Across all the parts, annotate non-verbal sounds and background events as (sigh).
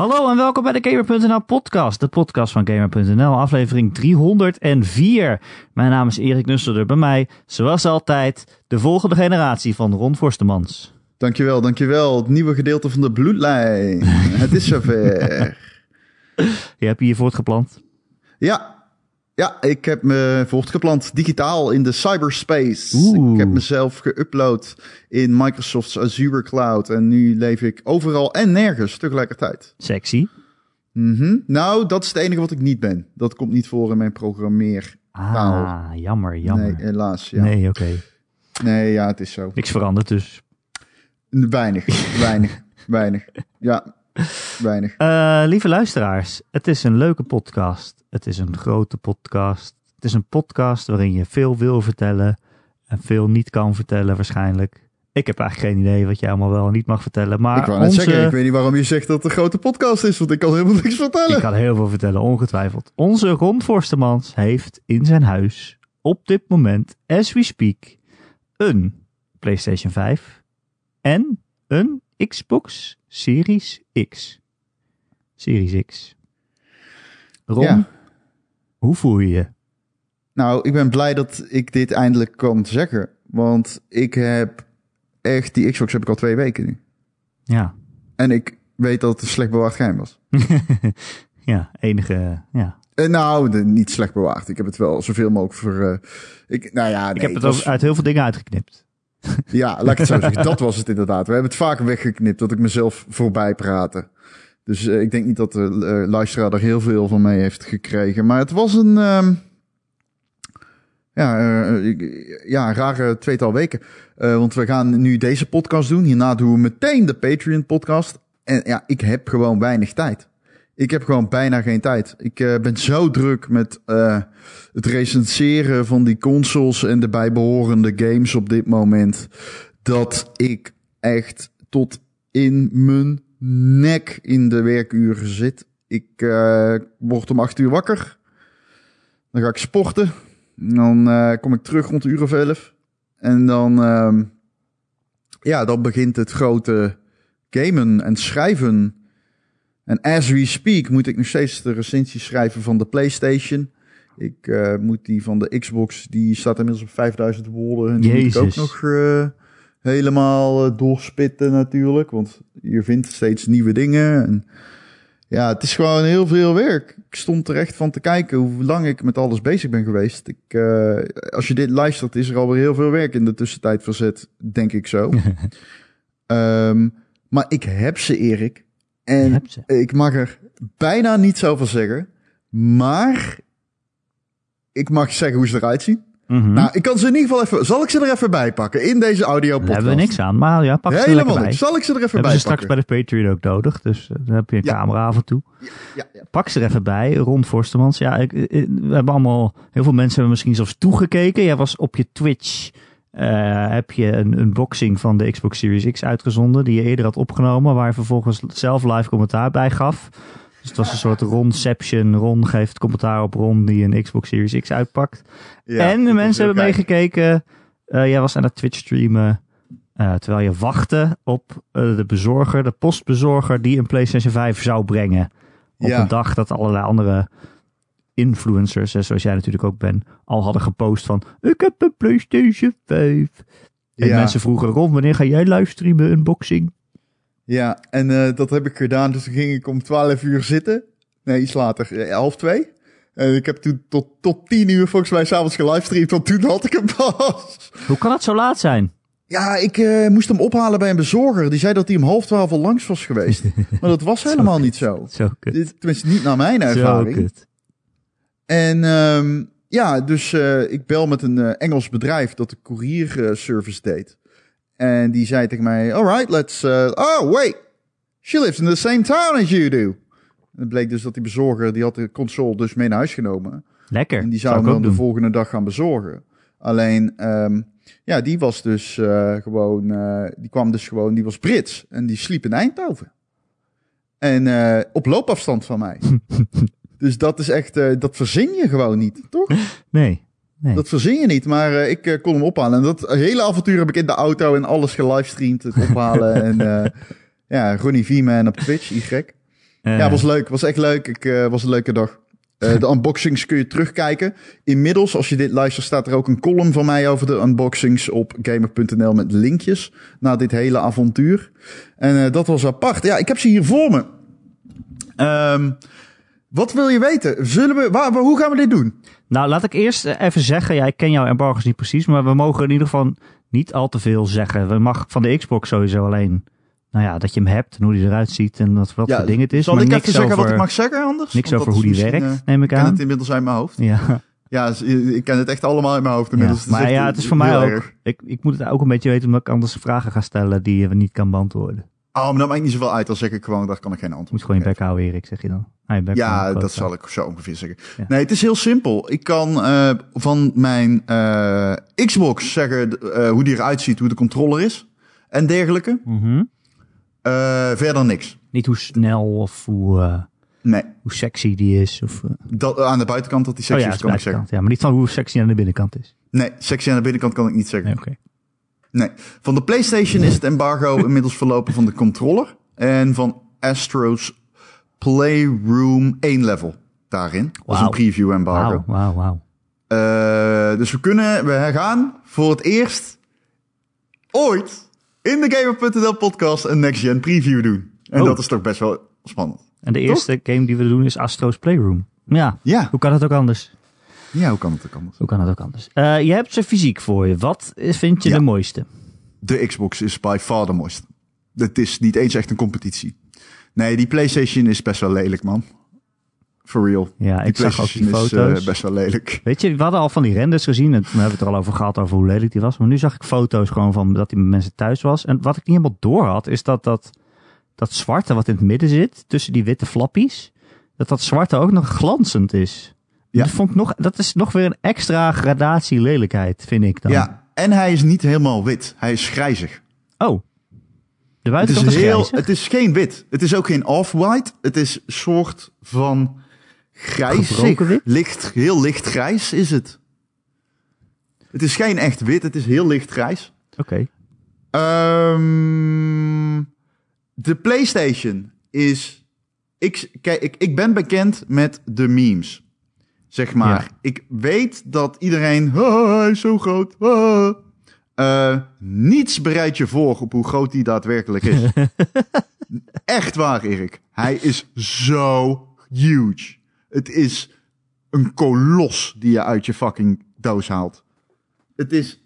Hallo en welkom bij de Gamer.nl podcast, de podcast van Gamer.nl, aflevering 304. Mijn naam is Erik Nusselder, bij mij, zoals altijd, de volgende generatie van Ron Forstemans. Dankjewel, dankjewel. Het nieuwe gedeelte van de bloedlijn. (laughs) Het is zover. Je hebt je voortgeplant? Ja, ja, ik heb me voortgeplant digitaal in de cyberspace. Oeh. Ik heb mezelf geüpload in Microsoft's Azure Cloud. En nu leef ik overal en nergens tegelijkertijd. Sexy. Mhm. Nou, dat is het enige wat ik niet ben. Dat komt niet voor in mijn programmeer. Ah, jammer, jammer. Nee, helaas. Ja. Nee, oké. Nee, ja, het is zo. Niks veranderd dus. Weinig, weinig, weinig. Ja, weinig. Eh, lieve luisteraars, het is een leuke podcast. Het is een grote podcast. Het is een podcast waarin je veel wil vertellen en veel niet kan vertellen waarschijnlijk. Ik heb eigenlijk geen idee wat jij allemaal wel en niet mag vertellen. Maar ik wou net onze... zeggen, ik weet niet waarom je zegt dat het een grote podcast is, want ik kan helemaal niks vertellen. Ik kan heel veel vertellen, ongetwijfeld. Onze Ron Forstemans heeft in zijn huis op dit moment, as we speak, een PlayStation 5 en een Xbox Series X. Series X. Ron, Ja. Hoe voel je je? Nou, ik ben blij dat ik dit eindelijk kan zeggen. Want ik heb echt, die Xbox heb ik al twee weken nu. Ja, En ik weet dat het een slecht bewaard geheim was. (laughs) ja enige, ja. Eh, nou, de, niet slecht bewaard. Ik heb het wel zoveel mogelijk voor... eh, ik, nou ja, nee, ik heb het was- ook uit heel veel dingen uitgeknipt. Ja, laat ik het zo (laughs) zeggen. Dat was het inderdaad. We hebben het vaak weggeknipt dat ik mezelf voorbij praatte. Dus eh, ik denk niet dat de eh, luisteraar er heel veel van mee heeft gekregen. Maar het was een... ehm, ja, eh, ja, rare tweetal weken. Want we gaan nu deze podcast doen. Hierna doen we meteen de Patreon podcast. En ja, ik heb gewoon weinig tijd. Ik heb gewoon bijna geen tijd. Ik ben zo druk met het recenseren van die consoles en de bijbehorende games op dit moment. Dat ik echt tot in mijn nek in de werkuren zit. Ik eh, word om acht uur wakker. Dan ga ik sporten. En dan eh, kom ik terug rond de uur of elf. En dan, ehm, ja, dan begint het grote gamen en schrijven. En as we speak moet ik nog steeds de recensie schrijven van de PlayStation. Ik eh, moet die van de Xbox, die staat inmiddels op 5000 woorden. En die moet ik ook Jezus. nog helemaal eh, doorspitten natuurlijk. Want je vindt steeds nieuwe dingen. En ja, het is gewoon heel veel werk. Ik stond er echt van te kijken hoe lang ik met alles bezig ben geweest. Ik, eh, als je dit luistert, is er alweer heel veel werk in de tussentijd verzet, denk ik zo. (laughs) Ehm, maar ik heb ze, Erik. En ze. ik mag er bijna niets over zeggen. Maar ik mag zeggen hoe ze eruit zien. Mhm. Nou, ik kan ze in ieder geval even... Zal ik ze er even bij pakken in deze audio Daar hebben we niks aan, maar ja, pak ze er lekker Helemaal bij. Zal ik ze er We even hebben bij ze straks bij de Patreon ook nodig, dus eh, dan heb je een Ja. camera af en toe. Ja, ja. Pak ze er even bij, Ron Forstemans. Ja, ik, ik- we hebben allemaal, heel veel mensen hebben misschien zelfs toegekeken. Jij was op je Twitch, eh, heb je een unboxing van de Xbox Series X uitgezonden, die je eerder had opgenomen, waar je vervolgens zelf live commentaar bij gaf. Dus het was een soort Ronception. Ron geeft commentaar op Ron die een Xbox Series X uitpakt. Ja, en de mensen hebben meegekeken. Eh, jij was aan het Twitch streamen. eh, terwijl je wachtte op eh, de bezorger, de postbezorger die een PlayStation 5 zou brengen. Op Ja. een dag dat allerlei andere influencers, zoals jij natuurlijk ook bent, al hadden gepost van ik heb een PlayStation 5. En Ja. mensen vroegen Ron, wanneer ga jij livestreamen unboxing? Ja, en eh, dat heb ik gedaan. Dus toen ging ik om 12 uur zitten. Nee, iets later. half twee. En ik heb toen tot, tot 10 uur volgens mij s'avonds gelivestreamd. Want toen had ik hem pas. Hoe kan het zo laat zijn? Ja, ik eh, moest hem ophalen bij een bezorger. Die zei dat hij om half twaalf al langs was geweest. (laughs) maar dat was helemaal niet zo. Zo kut. Tenminste, niet naar mijn Zo ervaring. kut. En ehm, ja, dus eh, ik bel met een Engels bedrijf dat de courierservice deed. En die zei tegen mij, alright, let's... eh, oh, wait, she lives in the same town as you do. En het bleek dus dat die bezorger, die had de console dus mee naar huis genomen. Lekker. En die zou, ik hem dan de volgende dag gaan bezorgen. Alleen, ehm, ja, die was dus eh, gewoon, eh, die kwam dus gewoon, die was Brits. En die sliep in Eindhoven. En eh, op loopafstand van mij. (laughs) dus dat is echt, dat verzin je gewoon niet, toch? Nee. Nee. Dat verzin je niet, maar eh, ik eh, kon hem ophalen. En dat hele avontuur heb ik in de auto en alles gelivestreamd, het ophalen. en (laughs) eh, ja, Ronnie V-Man op Twitch, Y. Eh, Ja, was leuk. Was echt leuk. Ik was een leuke dag. De (laughs) unboxings kun je terugkijken. Inmiddels, als je dit luistert, staat er ook een column van mij over de unboxings op gamer.nl met linkjes naar dit hele avontuur. En dat was apart. Ja, ik heb ze hier voor me. Ehm, wat wil je weten? Zullen we, waar- hoe gaan we dit doen? Nou, laat ik eerst eh, even zeggen. Ja, ik ken jouw embargo's niet precies, maar we mogen in ieder geval niet al te veel zeggen. We mag van de Xbox sowieso alleen, nou ja, dat je hem hebt en hoe die eruit ziet en wat, wat voor ding het is. Zal maar ik niks even zeggen over, wat ik mag zeggen anders? Niks over hoe die werkt, eh, neem ik ik ken aan. het inmiddels uit mijn hoofd. Ja, (laughs) Ja, z- ik ken het echt allemaal in mijn hoofd inmiddels. Dus maar ja, het is voor mij ook. Ik, ik moet het ook een beetje weten omdat ik anders vragen ga stellen die we niet kan beantwoorden. Oh, maar dat maakt niet zoveel uit. Dan zeg ik gewoon, daar kan ik geen antwoord Moet gewoon je op bek houden, Erik, zeg je dan. Ah, je Ja, dat zal ik zo ongeveer zeggen. Ja. Nee, het is heel simpel. Ik kan eh, van mijn eh, Xbox zeggen eh, hoe die eruit ziet, hoe de controller is en dergelijke. Mhm. Eh, verder niks. Niet hoe snel of hoe, Nee, hoe sexy die is. Of, dat, aan de buitenkant dat die sexy oh ja, is, kan ik zeggen. Ja, maar niet van hoe sexy aan de binnenkant is. Nee, sexy aan de binnenkant kan ik niet zeggen. Nee, oké. Nee. Van de PlayStation is het embargo (laughs) inmiddels verlopen van de controller. En van Astro's Playroom 1 level daarin. Wauw. een preview embargo. Wauw, wauw, wauw. Eh, dus we kunnen, we gaan voor het eerst ooit in de Gamer.nl podcast een next gen preview doen. En Oh. dat is toch best wel spannend. En de eerste game die we doen is Astro's Playroom. Ja, Ja, hoe kan het ook anders? Ja hoe kan het ook anders? Hoe kan het ook anders? Eh, je hebt ze fysiek voor je. Wat is- vind je Ja. de mooiste? De Xbox is by far de mooiste. Het is niet eens echt een competitie. Nee, die PlayStation is best wel lelijk, man. For real. Ja, Die ik zag ook die is foto's. eh, best wel lelijk. Weet je, we hadden al van die renders gezien. En toen hebben we het er al over gehad, over hoe lelijk die was. Maar nu zag ik foto's gewoon van dat die met mensen thuis was. En wat ik niet helemaal door had, is dat dat, dat zwarte wat in het midden zit, tussen die witte flappies, dat dat zwarte ook nog glanzend is. Ja. Dat, vond ik nog, dat is nog weer een extra gradatie lelijkheid, vind ik dan. Ja, en hij is niet helemaal wit. Hij is grijzig. Oh, de Het is, buitenkant is, heel, grijzig? het is geen wit. Het is ook geen off-white. Het is een soort van grijzig. Licht, heel licht grijs is het. Het is geen echt wit. Het is heel licht grijs. Oké. Ehm, de PlayStation is. Ik, kijk, ik, ik ben bekend met de memes. Zeg maar. Ja. Ik weet dat iedereen. "Ah, hij is zo groot. ah." Eh, niets bereidt je voor op hoe groot die daadwerkelijk is. (laughs) Echt waar, Erik. Hij is zo huge. Het is een kolos die je uit je fucking doos haalt. Het is.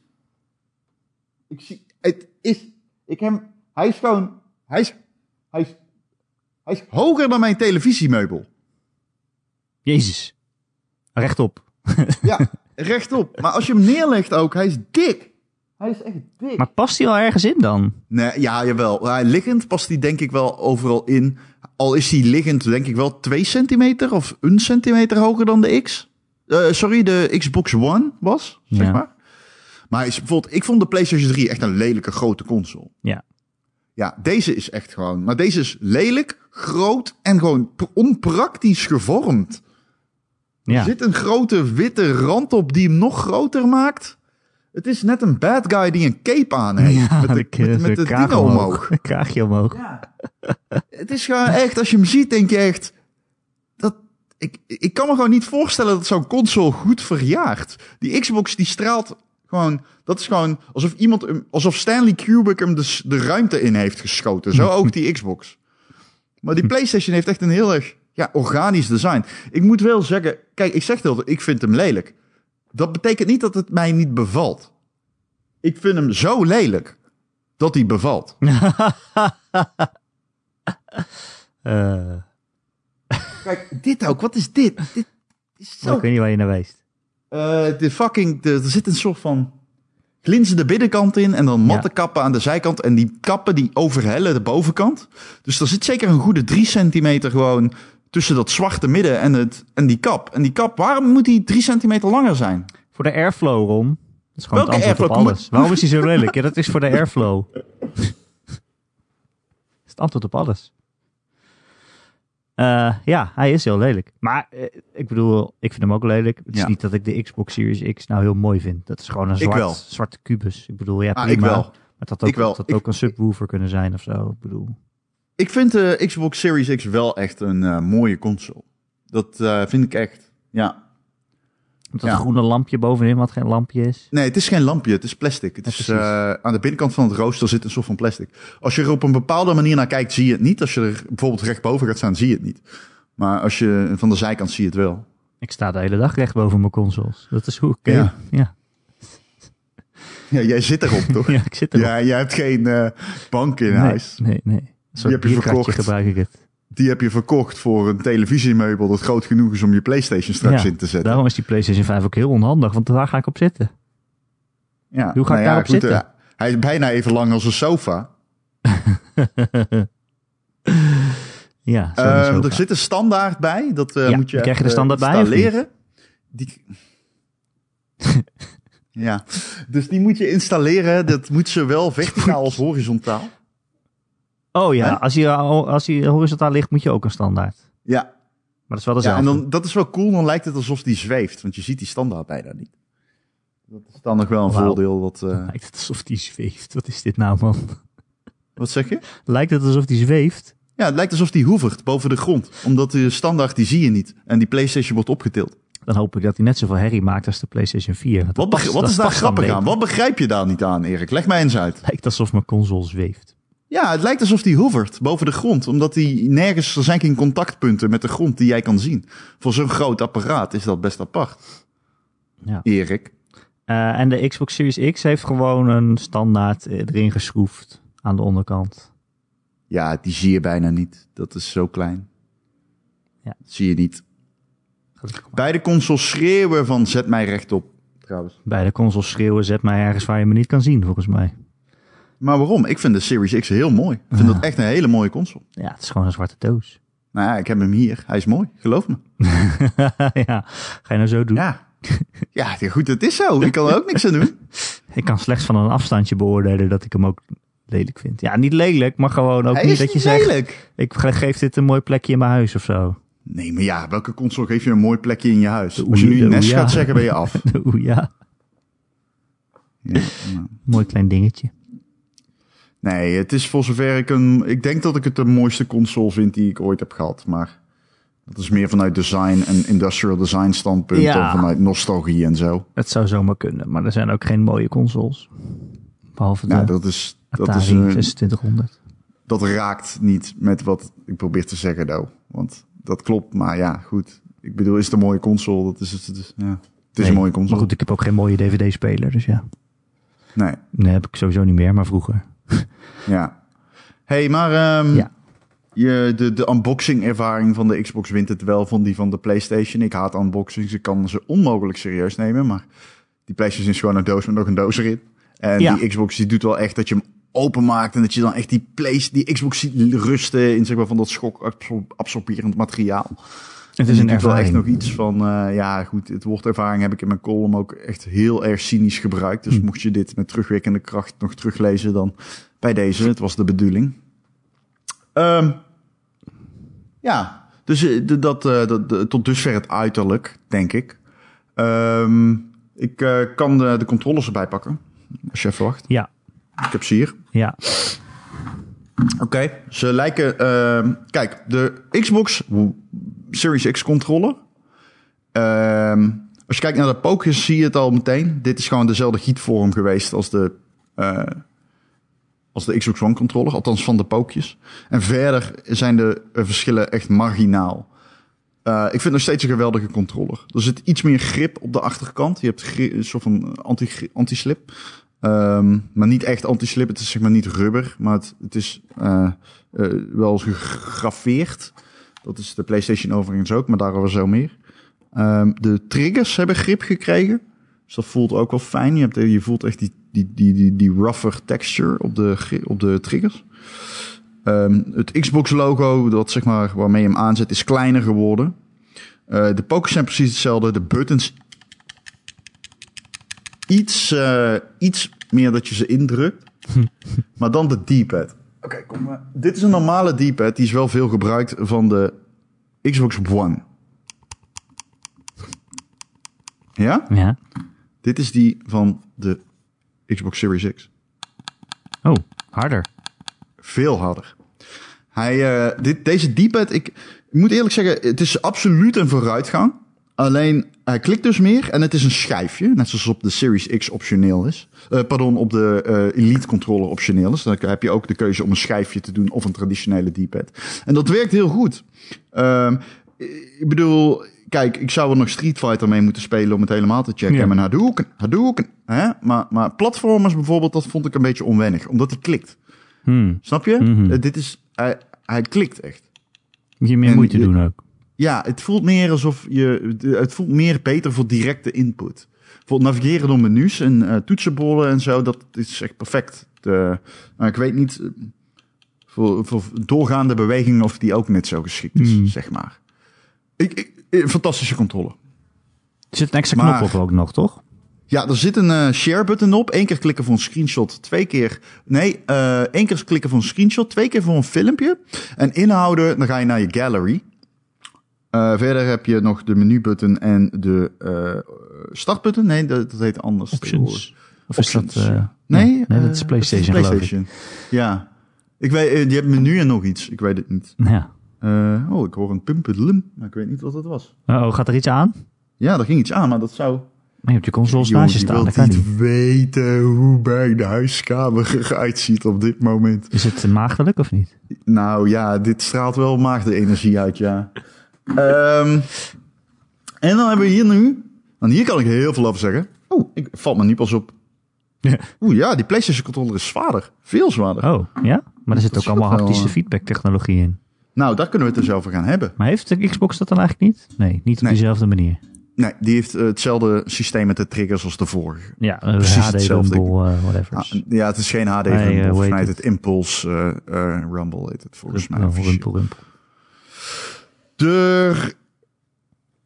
Ik zie. Het is. Ik heb. Hij is gewoon. Hij is. Hij is. Hij is hoger dan mijn televisiemeubel. Jezus. Rechtop. (laughs) Ja, rechtop. Maar als je hem neerlegt ook, hij is dik. Hij is echt dik. Maar past hij al ergens in dan? Nee, ja, jawel. Hij, liggend past hij denk ik wel overal in. Al is hij liggend denk ik wel 2 centimeter of een centimeter hoger dan de X. Eh, sorry, de Xbox One was, zeg maar. Maar is bijvoorbeeld, ik vond de PlayStation 3 echt een lelijke grote console. Ja. Ja, deze is echt gewoon. Maar deze is lelijk, groot en gewoon onpraktisch gevormd. Ja. Er zit een grote witte rand op die hem nog groter maakt. Het is net een bad guy die een cape aan heeft. Ja, met de, de- met, met de de kraag dingen omhoog. omhoog. (laughs) De kraagje omhoog. Ja. (laughs) Het is gewoon echt, als je hem ziet, denk je echt. Dat, ik, ik kan me gewoon niet voorstellen dat zo'n console goed verjaart. Die Xbox die straalt gewoon. Dat is gewoon alsof iemand. hem- Alsof Stanley Kubrick hem de, de ruimte in heeft geschoten. Zo ook (laughs) die Xbox. Maar die PlayStation heeft echt een heel erg ja, organisch design. Ik moet wel zeggen. Kijk, ik zeg het altijd, ik vind hem lelijk. Dat betekent niet dat het mij niet bevalt. Ik vind hem zo lelijk dat hij bevalt. (laughs) Eh, Kijk, dit ook. Wat is dit? Dit is zo... ik weet niet waar je naar wijst. Eh, de fucking... De, er zit een soort van glinzende binnenkant in en dan matte kappen aan de zijkant. En die kappen die overhellen de bovenkant. Dus er zit zeker een goede drie centimeter gewoon tussen dat zwarte midden en, het, en die kap. En die kap, waarom moet die drie centimeter langer zijn? Voor de airflow, Ron. Dat is gewoon Welke het antwoord op airflow? alles. Waarom is hij zo lelijk? Ja, dat is voor de airflow. (laughs) dat is het antwoord op alles. Eh, ja, hij is heel lelijk. Maar eh, ik bedoel, ik vind hem ook lelijk. Het is niet dat ik de Xbox Series X nou heel mooi vind. Dat is gewoon een zwart, zwarte kubus. Ik bedoel, ja, Ah, prima. ik wel. Maar dat had ook, Ik wel. dat Ik- ook een subwoofer kunnen zijn of zo. Ik bedoel, Ik vind de Xbox Series X wel echt een eh, mooie console. Dat eh, vind ik echt. Ja. Met dat Ja. groene lampje bovenin, wat geen lampje is. Nee, het is geen lampje, het is plastic. Het Ja, is, eh, aan de binnenkant van het rooster zit een soort van plastic. Als je er op een bepaalde manier naar kijkt, zie je het niet. Als je er bijvoorbeeld rechtboven gaat staan, zie je het niet. Maar als je van de zijkant zie je het wel. Ik sta de hele dag recht boven mijn consoles. Dat is hoe ik... Ja. Ja, ja. Jij zit erop, (laughs) toch? ja ik zit erop. Ja, jij hebt geen eh, bank in nee, huis. Nee, nee. Soort heb je verkocht. gebruik ik het. Die heb je verkocht voor een televisiemeubel dat groot genoeg is om je PlayStation straks Ja, in te zetten. Daarom is die PlayStation 5 ook heel onhandig, want daar ga ik op zitten. Ja. Hoe ga ik ja, daarop goed, zitten? eh, hij is bijna even lang als een sofa. (laughs) ja, Ehm, zo. er zit een standaard bij. Dat eh, Ja, moet je krijg je de standaard bij, installeren. Die... (laughs) ja, dus die moet je installeren. Dat moet zowel verticaal als horizontaal. Oh ja, Hè? als hij, als hij horizontaal ligt, moet je ook een standaard. Ja, Maar dat is wel ja dezelfde. en dan, dat is wel cool. Dan lijkt het alsof die zweeft. Want je ziet die standaard bijna niet. Dat is dan nog wel een Wauw. voordeel. Wat, eh, (laughs) Lijkt het alsof die zweeft. Wat is dit nou, man? wat zeg je? Lijkt het alsof die zweeft? Ja, het lijkt alsof die hoevert boven de grond. Omdat de standaard, die zie je niet. En die PlayStation wordt opgetild. Dan hoop ik dat hij net zoveel herrie maakt als de PlayStation 4. Want dat Wat, beg- past- wat dat is daar past dan grappig aan? Wat begrijp je daar niet aan, Erik? Leg mij eens uit. Lijkt alsof mijn console zweeft. Ja, het lijkt alsof die hovert boven de grond. Omdat die nergens, er zijn geen contactpunten met de grond die jij kan zien. Voor zo'n groot apparaat is dat best apart. Ja. Erik. Eh, en de Xbox Series X heeft gewoon een standaard eh, erin geschroefd aan de onderkant. Ja, die zie je bijna niet. Dat is zo klein. Ja. Dat zie je niet. Beide consoles schreeuwen van zet mij rechtop. Trouwens. Bij de consoles schreeuwen, zet mij ergens waar je me niet kan zien, volgens mij. Maar waarom? Ik vind de Series X heel mooi. Ik vind dat echt een hele mooie console. Ja, het is gewoon een zwarte doos. Nou ja, ik heb hem hier. Hij is mooi. Geloof me. (laughs) ja, ga je nou zo doen? Ja. Ja, goed, het is zo. Ik kan er ook niks aan doen. (laughs) Ik kan slechts van een afstandje beoordelen dat ik hem ook lelijk vind. Ja, niet lelijk, maar gewoon ook Hij niet dat je zegt... lelijk. Ik ge- geef dit een mooi plekje in mijn huis of zo. Nee, maar ja, welke console geef je een mooi plekje in je huis? De Als je Oei- nu Nest Ouya. gaat zeggen, ben je af. (laughs) Oeh ja, Ja, nou. mooi klein dingetje. Nee, het is voor zover ik een... Ik denk dat ik het de mooiste console vind die ik ooit heb gehad. Maar dat is meer vanuit design en industrial design standpunt Ja. dan vanuit nostalgie en zo. Het zou zomaar kunnen, maar er zijn ook geen mooie consoles. Behalve de Nou, dat is... Dat, is een- 2600. dat raakt niet met wat ik probeer te zeggen, though. Want dat klopt, maar ja, goed. Ik bedoel, is het een mooie console? Dat is het. ja. Het is Nee, een mooie console. Maar goed, ik heb ook geen mooie DVD-speler, dus ja. Nee, Nee, heb ik sowieso niet meer, maar vroeger. (laughs) ja. hey, maar ehm, Ja. je, de, de unboxing-ervaring van de Xbox wint het wel van die van de PlayStation. Ik haat unboxings. Ik kan ze onmogelijk serieus nemen, maar die PlayStation is gewoon een doos met nog een doos erin. En Ja. die Xbox die doet wel echt dat je hem openmaakt en dat je dan echt die, place, die Xbox ziet rusten in zeg maar, van dat schokabsorberend materiaal. Het is een wel echt nog iets van, eh, ja goed, het woord ervaring heb ik in mijn column ook echt heel erg cynisch gebruikt. Dus Hm. mocht je dit met terugwerkende kracht nog teruglezen, dan bij deze, het was de bedoeling. Ehm, ja, dus eh, dat, eh, dat, tot dusver het uiterlijk, denk ik. Ehm, ik kan de, de controllers erbij pakken, als je even wacht. Ja, Ik heb ze hier. ja. Oké, ze lijken. ehm, kijk, de Xbox Series X controller. Ehm, als je kijkt naar de pookjes, zie je het al meteen. Dit is gewoon dezelfde gietvorm geweest als de, eh, als de Xbox One controller, althans van de pookjes. En verder zijn de eh, verschillen echt marginaal. Eh, ik vind nog steeds een geweldige controller. Er zit iets meer grip op de achterkant. Je hebt een soort van anti- anti-slip. Ehm, maar niet echt anti-slip. Het is zeg maar niet rubber, maar het, is eh, wel gegraveerd. Dat is de PlayStation overigens ook, maar daarover zo meer. Ehm, de triggers hebben grip gekregen. Dus dat voelt ook wel fijn. Je, hebt, je voelt echt die, die, die, die, die rougher texture op de, op de triggers. Ehm, het Xbox logo, dat zeg maar waarmee je hem aanzet, is kleiner geworden. Eh, de pokers zijn precies hetzelfde. De buttons iets, eh, iets meer dat je ze indrukt. (laughs) maar dan de D-pad. Oké, kom maar. Dit is een normale D-pad. Die is wel veel gebruikt van de Xbox One. Ja? Ja. Dit is die van de Xbox Series X. Oh, harder. Veel harder. Hij, uh, dit, deze D-pad, ik, ik moet eerlijk zeggen, het is absoluut een vooruitgang. Alleen, hij klikt dus meer en het is een schijfje. Net zoals op de Series X optioneel is. Uh, pardon, op de uh, Elite controller optioneel is. Dan heb je ook de keuze om een schijfje te doen of een traditionele D-pad. En dat werkt heel goed. Um, ik bedoel, kijk, ik zou er nog Street Fighter mee moeten spelen om het helemaal te checken. Ja. En Hadouken, Hadouken. Hè? Maar, maar platformers bijvoorbeeld, dat vond ik een beetje onwennig. Omdat hij klikt. Hmm. Snap je? Mhm. Uh, dit is, hij, hij klikt echt. Moet je meer En moeite doen ook. Ja, het voelt meer alsof je. Het voelt meer beter voor directe input. Voor het navigeren door menus en eh, toetsenborden en zo, dat is echt perfect. De, nou, ik weet niet. eh, Voor, voor doorgaande bewegingen of die ook net zo geschikt is, Hmm. zeg maar. Ik, ik, eh, fantastische controle. Er zit een extra Maar- knop op ook nog, toch? Ja, er zit een share button op. Eén keer klikken voor een screenshot. Twee keer. Nee, één keer klikken voor een screenshot. Twee keer voor een filmpje. En inhouden, dan ga je naar je gallery. Eh, verder heb je nog de menubutton en de eh startbutton. Nee, dat, dat heet anders. Options. Of is dat... Eh. Nee, nee, dat is PlayStation, dat is ik. PlayStation. Ja. Ik weet, je hebt menu en nog iets. Ik weet het niet. Ja. Oh, ik hoor een pumpedelum. Maar ik weet niet wat het was. Oh, gaat er iets aan? Ja, er ging iets aan, maar dat zou... Nee, op je consoles naast je je staan. Dat wilt kan niet niet. weten hoe mijn huiskamer eruit ziet op dit moment. Is het maagdelijk of niet? Nou ja, dit straalt wel maagde-energie uit, ja. Ehm, en dan hebben we hier nu... En hier kan ik heel veel over zeggen. Oh, ik valt me niet pas op. Oeh ja, die PlayStation controller is zwaarder. Veel zwaarder. Oh, ja? Maar er zit ook allemaal wel, haptische eh. feedback technologie in. Nou, daar kunnen we het dus over gaan hebben. Maar heeft de Xbox dat dan eigenlijk niet? Nee, niet op Nee. dezelfde manier. Nee, die heeft eh, hetzelfde systeem met de triggers als de vorige. Ja, een Precies HD hetzelfde. Rumble, eh, whatever. Ah, ja, het is geen HD Nee, Rumble, eh, heet het? het Impulse eh, eh, Rumble heet het volgens mij. Oh. Rumble, Rumble. De...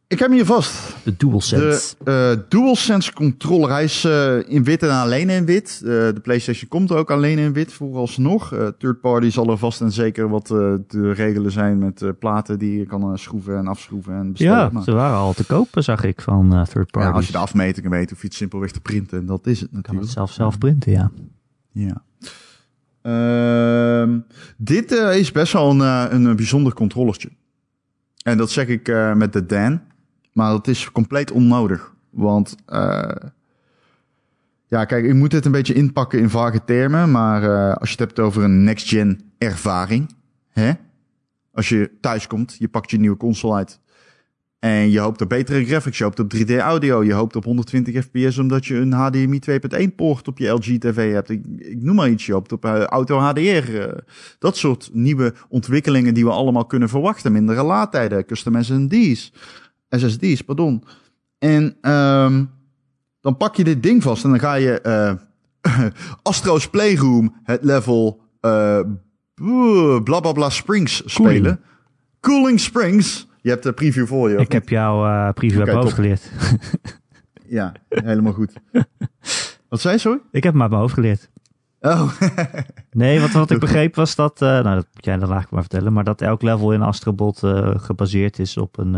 Ik heb hem hier vast. De DualSense. De eh, DualSense controller. Hij is eh, in wit en alleen in wit. Eh, de PlayStation komt ook alleen in wit vooralsnog. Third party zal er vast en zeker wat te regelen zijn met platen die je kan schroeven en afschroeven en bestellen. ja, Maar- ze waren al te kopen, zag ik, van third ja, parties. als je de afmetingen weet, hoef je het simpelweg te printen. En dat is het kan natuurlijk. het zelf zelf printen, ja. Ja. Ehm, dit is best wel een, een, bijzonder controllertje. En dat zeg ik eh, met de Dan. Maar dat is compleet onnodig. Want eh, ja, kijk, ik moet dit een beetje inpakken in vage termen. Maar eh, als je het hebt over een next-gen ervaring. Hè? Als je thuis komt, je pakt je nieuwe console uit. En je hoopt op betere graphics, je hoopt op 3D audio, je hoopt op 120 fps omdat je een HDMI 2.1 poort op je LG TV hebt. Ik, ik noem maar iets, je hoopt op eh, auto HDR. eh, dat soort nieuwe ontwikkelingen die we allemaal kunnen verwachten. Mindere laadtijden, custom SSD's, SSD's, pardon. En ehm, dan pak je dit ding vast en dan ga je eh (laughs) Astro's Playroom, het level eh bla bla bla Springs spelen. Cooling Springs. Je hebt de preview voor je. Ik heb jouw eh, preview uit top. geleerd. (laughs) Ja, helemaal goed. (laughs) Wat zei je, sorry? ik heb hem uit mijn hoofd geleerd. Oh, (laughs) Nee, wat, wat ik begreep was dat, eh, nou dat moet jij dan eigenlijk maar vertellen, maar dat elk level in Astrobot eh, gebaseerd is op een,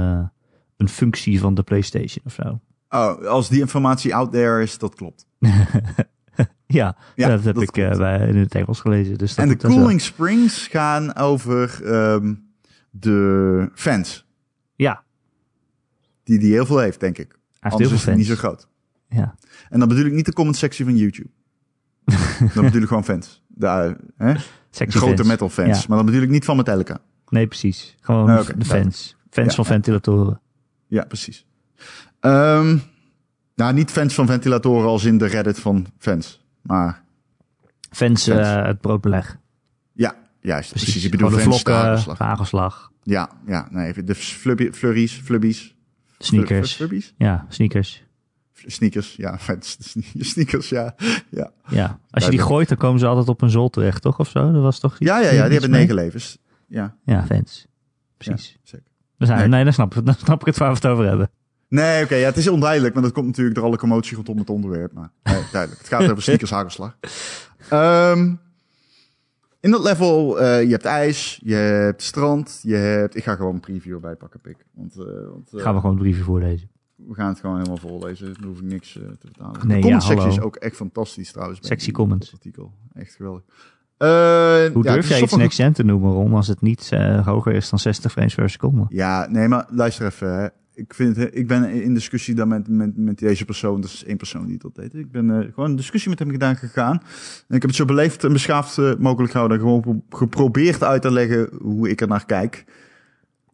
een functie van de PlayStation of zo. oh, als die informatie out there is, dat klopt. Ja, Ja, dat heb dat ik bij, in het Engels gelezen. Dus dat En de cooling springs gaan over ehm, de fans. Ja, Die die heel veel heeft, denk ik. hij Anders is het fans. niet zo groot. Ja. En dan bedoel ik niet de comment sectie van YouTube. (laughs) dan bedoel ik gewoon fans. De, hè? Grote fans. metal fans. Ja. Maar dan bedoel ik niet van Metallica. Nee, precies. Gewoon de fans. Fans Ja, van ja. ventilatoren. Ja, precies. Ehm, nou, niet fans van ventilatoren als in de Reddit van fans. Maar Fans, Fans. eh, het broodbeleg. Ja, juist. Precies. Precies. Ik bedoel de vlokken, hagelslag. hagelslag, Ja, ja, nee, de flubby, flurries, flubbies. sneakers. Flubbies? Ja, sneakers. Sneakers, ja. (laughs) Sneakers, ja. Ja, Ja. Als je die gooit, dan komen ze altijd op een zol terecht, toch? Of zo? Dat was toch ja, ja, ja die hebben negen levens. Ja, Ja, fans. Precies. Ja, zeker. Dan zijn we- Nee. nee, dan, snap ik, dan snap ik het waar we het over hebben. Nee, oké, ja, het is onduidelijk, maar dat komt natuurlijk door alle commotie rondom het onderwerp. Maar nee, duidelijk. Het gaat over (laughs) sneakers hagelslag. Ehm, in dat level, eh, je hebt ijs, je hebt strand, je hebt... Ik ga gewoon een preview erbij pakken, pik. Want, eh, want eh, Gaan we gewoon de brieven voorlezen. we gaan het gewoon helemaal voorlezen. Dan hoef ik niks te vertalen. Nee, de comment ja, is ook echt fantastisch trouwens. die- comments. artikel. Echt geweldig. Hoe ja, durf het jij iets een- next gen te noemen, Ron, als het niet hoger is dan 60 frames per seconde? Ja, nee, maar luister even. Ik, vind, ik ben in discussie dan met, met, met deze persoon. Dat is één persoon die dat deed. Ik ben eh, gewoon een discussie met hem gedaan gegaan. En ik heb het zo beleefd en beschaafd eh, mogelijk gehouden. En gewoon pro- geprobeerd uit te leggen hoe ik er naar kijk.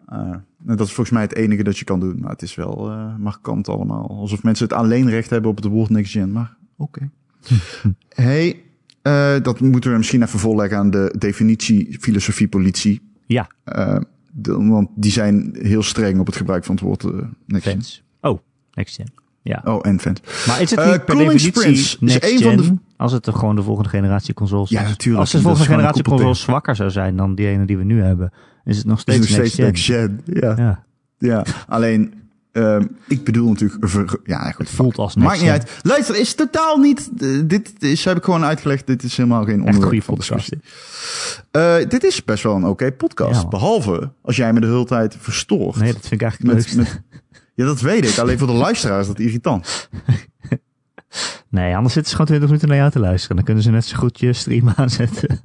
En dat is volgens mij het enige dat je kan doen. Maar het is wel markant allemaal. Alsof mensen het alleenrecht hebben op het woord next gen. Maar oké. (laughs) hey, eh, dat moeten we misschien even voorleggen aan de definitie filosofie politie. Ja, de- want die zijn heel streng op het gebruik van het woord eh, next gen. Oh, next gen. Ja. Oh, en fans. Maar is het Eh, niet per Sprints is een van de- als het gewoon de volgende generatie consoles Ja, natuurlijk. Als de volgende generatie consoles zwakker zou zijn dan die ene die we nu hebben, is het nog Het steeds, next gen. next gen. Ja. Ja, ja. Alleen, ehm, ik bedoel natuurlijk... ver- ja, goed. het voelt als next Maakt niet uit. Luister, is totaal niet... eh, dit is, heb ik gewoon uitgelegd. Dit is helemaal geen onderwerp van discussie. Eh, dit is best wel een oké podcast. Ja. Behalve als jij me de hele tijd verstoort. Nee, dat vind ik eigenlijk met, leukste. met, ja, dat weet ik. Alleen voor de luisteraars is dat irritant. (laughs) Nee, anders zitten ze gewoon 20 minuten naar jou te luisteren. Dan kunnen ze net zo goed je stream aanzetten. (laughs)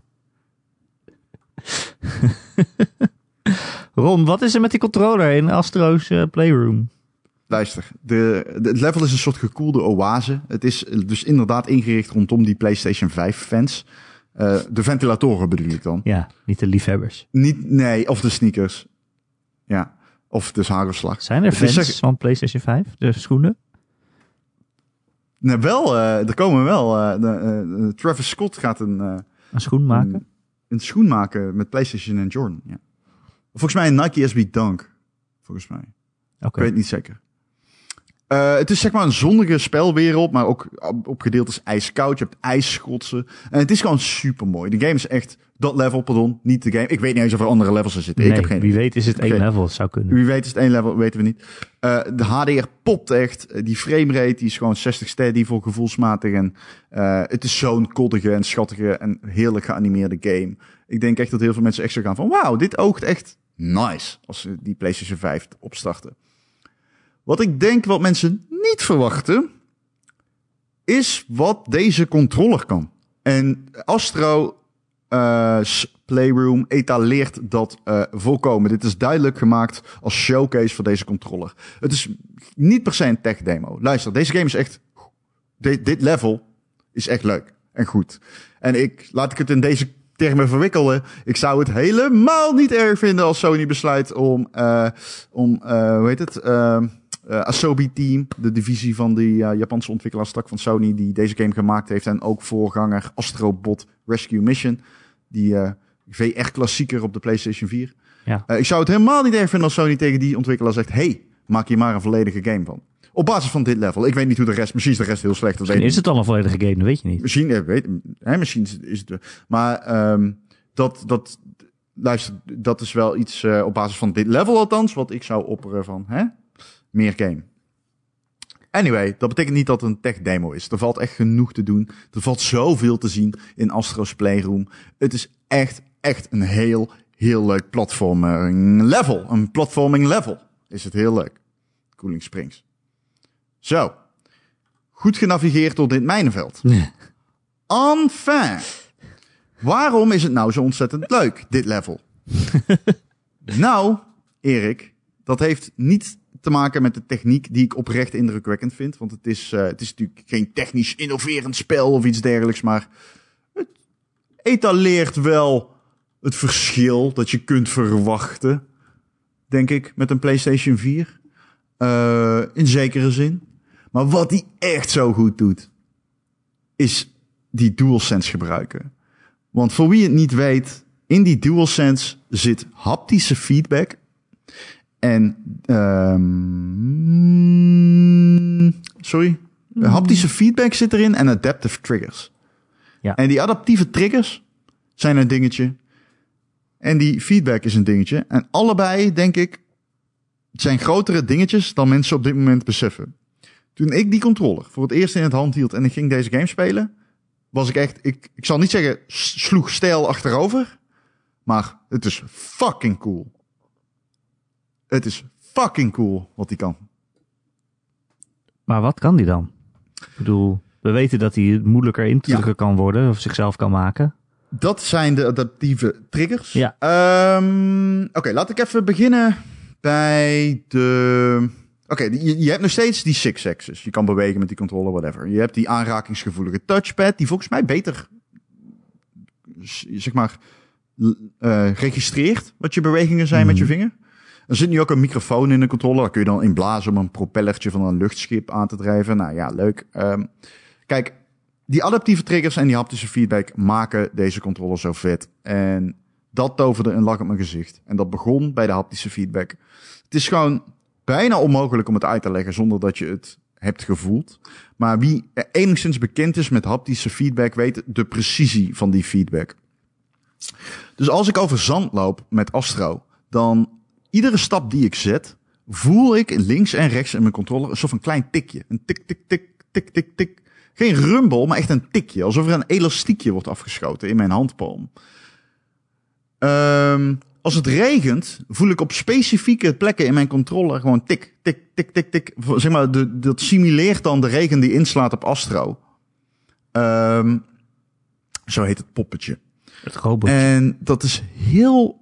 Ron, wat is er met die controller in Astro's eh, Playroom? Luister, de, de- het level is een soort gekoelde oase. Het is dus inderdaad ingericht rondom die PlayStation 5 fans. Eh, de ventilatoren bedoel ik dan. Ja, niet de liefhebbers. Niet, nee, of de sneakers. Ja, of de hagelslag. Zijn er fans van PlayStation 5? De schoenen? Nee, wel, eh, er komen wel. eh, de, Travis Scott gaat een, Een schoen maken? een, een schoen maken met PlayStation en Jordan. Ja. Volgens mij een Nike SB Dunk. Volgens mij. Oké. Ik weet het niet zeker. Eh, het is zeg maar een zonnige spelwereld, maar ook op, gedeeltes ijskoud. Je hebt ijsschotsen. En het is gewoon super mooi. De game is echt dat level, pardon, niet de game. Ik weet niet eens of er andere levels er zitten. Nee, ik heb geen wie weet is het één level. Het zou kunnen. Wie weet is het één level, weten we niet. Eh, de HDR popt echt. Eh, Die framerate die is gewoon 60 steady voor gevoelsmatig. En het is zo'n koddige en schattige en heerlijk geanimeerde game. Ik denk Wat ik denk wat mensen niet verwachten... is wat deze controller kan. En Astro eh, Playroom etaleert dat eh, volkomen. Dit is duidelijk gemaakt als showcase voor deze controller. Het is niet per se een tech demo. Luister, deze game is echt... Dit, dit level is echt leuk en goed. En ik, laat ik het in deze termen verwikkelen. Ik zou het helemaal niet erg vinden als Sony besluit om, eh, om hoe heet het, eh, Asobi Team, de divisie van die eh, Japanse ontwikkelaarstak van Sony, die deze game gemaakt heeft en ook voorganger Astrobot Rescue Mission, die eh, VR-klassieker op de PlayStation 4. Ja. Ik zou het helemaal niet erg vinden als Sony tegen die ontwikkelaar zegt, hey, maak hier maar een volledige game van. Op basis van dit level. Ik weet niet hoe de rest, misschien is de rest heel slecht. Misschien is het al een volledige game, dat weet je niet. Misschien, weet, hè, misschien is het-. Maar ehm, dat, dat, luister, dat is wel iets op basis van dit level althans, wat ik zou opperen van, hè? Meer game. Anyway, dat betekent niet dat het een tech demo is. Er valt echt genoeg te doen. Er valt zoveel te zien in Astro's Playroom. Het is echt, echt een heel, heel leuk platforming level. Een platforming level is het heel leuk. Cooling Springs. Zo. Goed genavigeerd door dit mijnenveld. Enfin. Waarom is het nou zo ontzettend leuk, dit level? (laughs) nou, Erik, dat heeft niet te maken met de techniek die ik oprecht indrukwekkend vind. Want het is, eh, het is natuurlijk geen technisch innoverend spel of iets dergelijks. Maar het etaleert wel het verschil dat je kunt verwachten, denk ik, met een PlayStation 4. Eh, in zekere zin. Maar wat die echt zo goed doet, is die DualSense gebruiken. Want voor wie het niet weet, in die DualSense zit haptische feedback. En, ehm sorry, haptische feedback zit erin en adaptive triggers. Ja. En die adaptieve triggers zijn een dingetje. En die feedback is een dingetje. En allebei, denk ik, zijn grotere dingetjes dan mensen op dit moment beseffen. Toen ik die controller voor het eerst in het hand hield en ik ging deze game spelen, was ik echt, ik, ik zal niet zeggen sloeg stijl achterover, maar het is fucking cool. Het is fucking cool wat hij kan. Maar wat kan die dan? Ik bedoel, we weten dat hij moeilijker in te Ja. kan worden of zichzelf kan maken. dat zijn de adaptieve triggers. Ja. Ehm, Oké, laat ik even beginnen bij de... Oké, je, je hebt nog steeds die six axis. Je kan bewegen met die controller, whatever. Je hebt die aanrakingsgevoelige touchpad, die volgens mij beter, zeg maar, eh, registreert wat je bewegingen zijn met je Mhm. vinger. Er zit nu ook een microfoon in de controller. Daar kun je dan in blazen om een propellertje van een luchtschip aan te drijven. Nou ja, leuk. Ehm, kijk, die adaptieve triggers en die haptische feedback maken deze controller zo vet. En dat toverde een lach op mijn gezicht. En dat begon bij de haptische feedback. Het is gewoon bijna onmogelijk om het uit te leggen zonder dat je het hebt gevoeld. Maar wie enigszins bekend is met haptische feedback weet de precisie van die feedback. Dus als ik over zand loop met Astro, dan iedere stap die ik zet, voel ik links en rechts in mijn controller een soort van klein tikje. Een tik, tik, tik, tik, tik, tik. Geen rumble, maar echt een tikje. Alsof er een elastiekje wordt afgeschoten in mijn handpalm. Ehm, als het regent, voel ik op specifieke plekken in mijn controller gewoon tik, tik, tik, tik, tik. Zeg maar, de, dat simuleert dan de regen die inslaat op Astro. Ehm, zo heet het poppetje. Het robotje. En dat is heel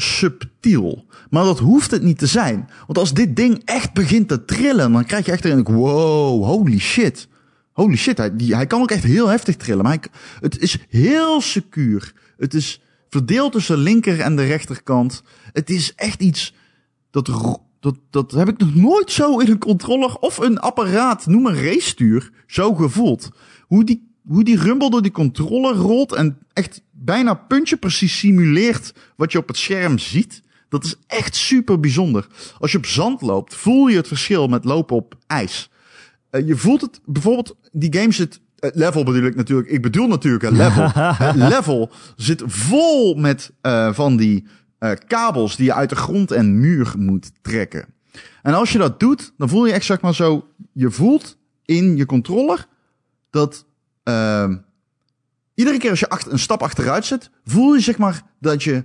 subtiel. Maar dat hoeft het niet te zijn. Want als dit ding echt begint te trillen, dan krijg je echt een wow, holy shit. Holy shit, hij, hij kan ook echt heel heftig trillen. Maar het is heel secuur. Het is verdeeld tussen de linker en de rechterkant. Het is echt iets dat, dat, dat heb ik nog nooit zo in een controller of een apparaat, noem een racestuur, zo gevoeld. Hoe die, hoe die rumble door die controller rolt en echt bijna puntje precies simuleert wat je op het scherm ziet. Dat is echt super bijzonder. Als je op zand loopt, voel je het verschil met lopen op ijs. Eh, je voelt het, bijvoorbeeld, die game zit, het level bedoel ik natuurlijk, ik bedoel natuurlijk een level. het (laughs) level zit vol met eh, van die eh, kabels die je uit de grond en muur moet trekken. En als je dat doet, dan voel je echt zeg maar zo, je voelt in je controller dat ehm, iedere keer als je achter, een stap achteruit zet, voel je zeg maar dat je,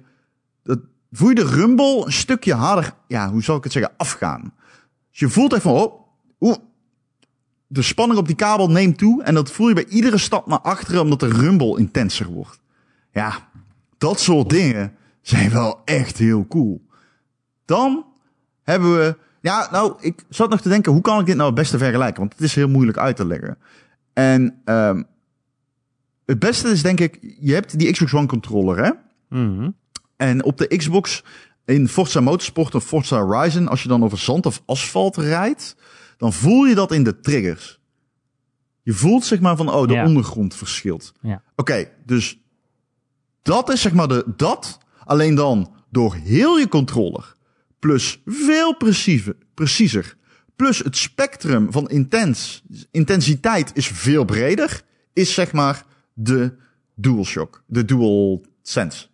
dat, voel je de rumble een stukje harder, ja, hoe zal ik het zeggen, afgaan. Dus je voelt echt van, oh, de spanning op die kabel neemt toe. En dat voel je bij iedere stap naar achteren, omdat de rumble intenser wordt. Ja, dat soort dingen zijn wel echt heel cool. Dan hebben we. Ja, nou, ik zat nog te denken, hoe kan ik dit nou het beste vergelijken? Want het is heel moeilijk uit te leggen. En ehm het beste is denk ik, je hebt die Xbox One controller, hè? Mhm. En op de Xbox in Forza Motorsport of Forza Horizon, als je dan over zand of asfalt rijdt, dan voel je dat in de triggers. Je voelt zeg maar van, oh, de Ja. ondergrond verschilt. Ja. Oké, dus dat is zeg maar de, dat, alleen dan door heel je controller, plus veel preciezer, preciezer, plus het spectrum van intens, intensiteit is veel breder, is zeg maar de DualShock, de Dual Sense.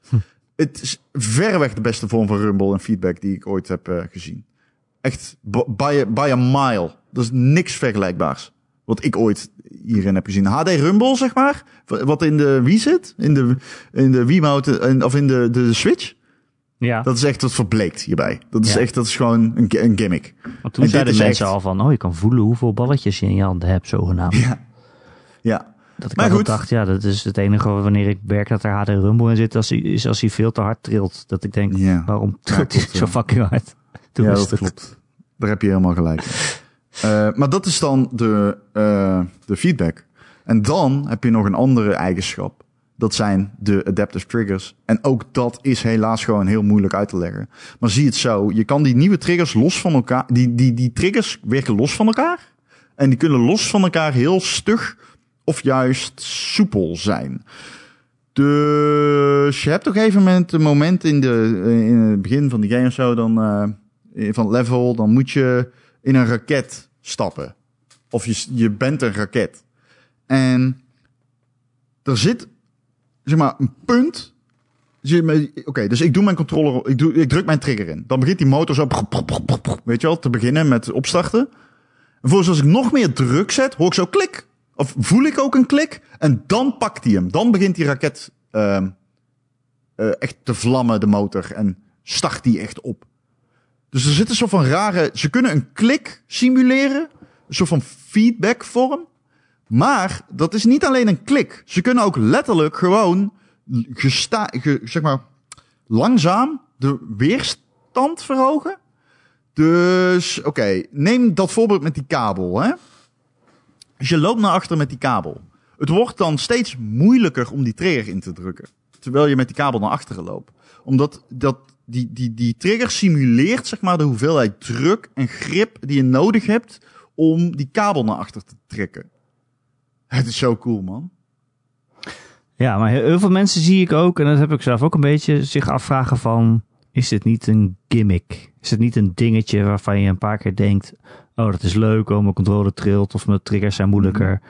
Het is verreweg de beste vorm van rumble en feedback die ik ooit heb eh, gezien. Echt by a, by a mile. Dat is niks vergelijkbaars. Wat ik ooit hierin heb gezien. HD Rumble, zeg maar. Wat in de Wii zit. In de, in de Wiimote, en- of in de, de Switch. Ja, Dat is echt wat verbleekt hierbij. Dat is Ja. echt, dat is gewoon een, een gimmick. want toen en zeiden mensen echt- al van, oh, je kan voelen hoeveel balletjes je in je handen hebt, zogenaamd. Ja. Ja. Dat ik Maar goed. dacht, ja, dat is het enige wanneer ik merk dat er HD Rumble in zit, als hij, is als hij veel te hard trilt. Dat ik denk, Ja. waarom trilt hij zo fucking hard? (laughs) Toen ja, dat het. klopt. Daar heb je helemaal gelijk. (laughs) Eh, maar dat is dan de, eh, de feedback. En dan heb je nog een andere eigenschap. Dat zijn de adaptive triggers. En ook dat is helaas gewoon heel moeilijk uit te leggen. Maar zie het zo. Je kan die nieuwe triggers los van elkaar. Die, die, die triggers werken los van elkaar. En die kunnen los van elkaar heel stug of juist soepel zijn. Dus je hebt op een gegeven moment een moment in, de, in het begin van die game of zo, dan, eh, van level, dan moet je in een raket stappen. Of je, je bent een raket. En er zit, zeg maar, een punt. Oké, dus ik doe mijn controller, ik, doe, ik druk mijn trigger in. Dan begint die motor zo, weet je wel, te beginnen met opstarten. En vervolgens als ik nog meer druk zet, hoor ik zo klik. Of voel ik ook een klik. En dan pakt hij hem. Dan begint die raket ehm, eh, echt te vlammen, de motor. En start die echt op. Dus er zit een soort van rare... Ze kunnen een klik simuleren. Een soort van feedback vorm. Maar dat is niet alleen een klik. Ze kunnen ook letterlijk gewoon ge- zeg maar, langzaam de weerstand verhogen. Dus, oké, neem dat voorbeeld met die kabel. Hè? Als je loopt naar achter met die kabel. Het wordt dan steeds moeilijker om die trigger in te drukken. Terwijl je met die kabel naar achteren loopt. Omdat dat, die, die, die trigger simuleert zeg maar, de hoeveelheid druk en grip die je nodig hebt om die kabel naar achter te trekken. Het is zo cool, man. Ja, maar heel veel mensen zie ik ook, en dat heb ik zelf ook een beetje, zich afvragen van, is dit niet een gimmick? Is het niet een dingetje waarvan je een paar keer denkt, oh dat is leuk, oh mijn controle trilt of mijn triggers zijn moeilijker.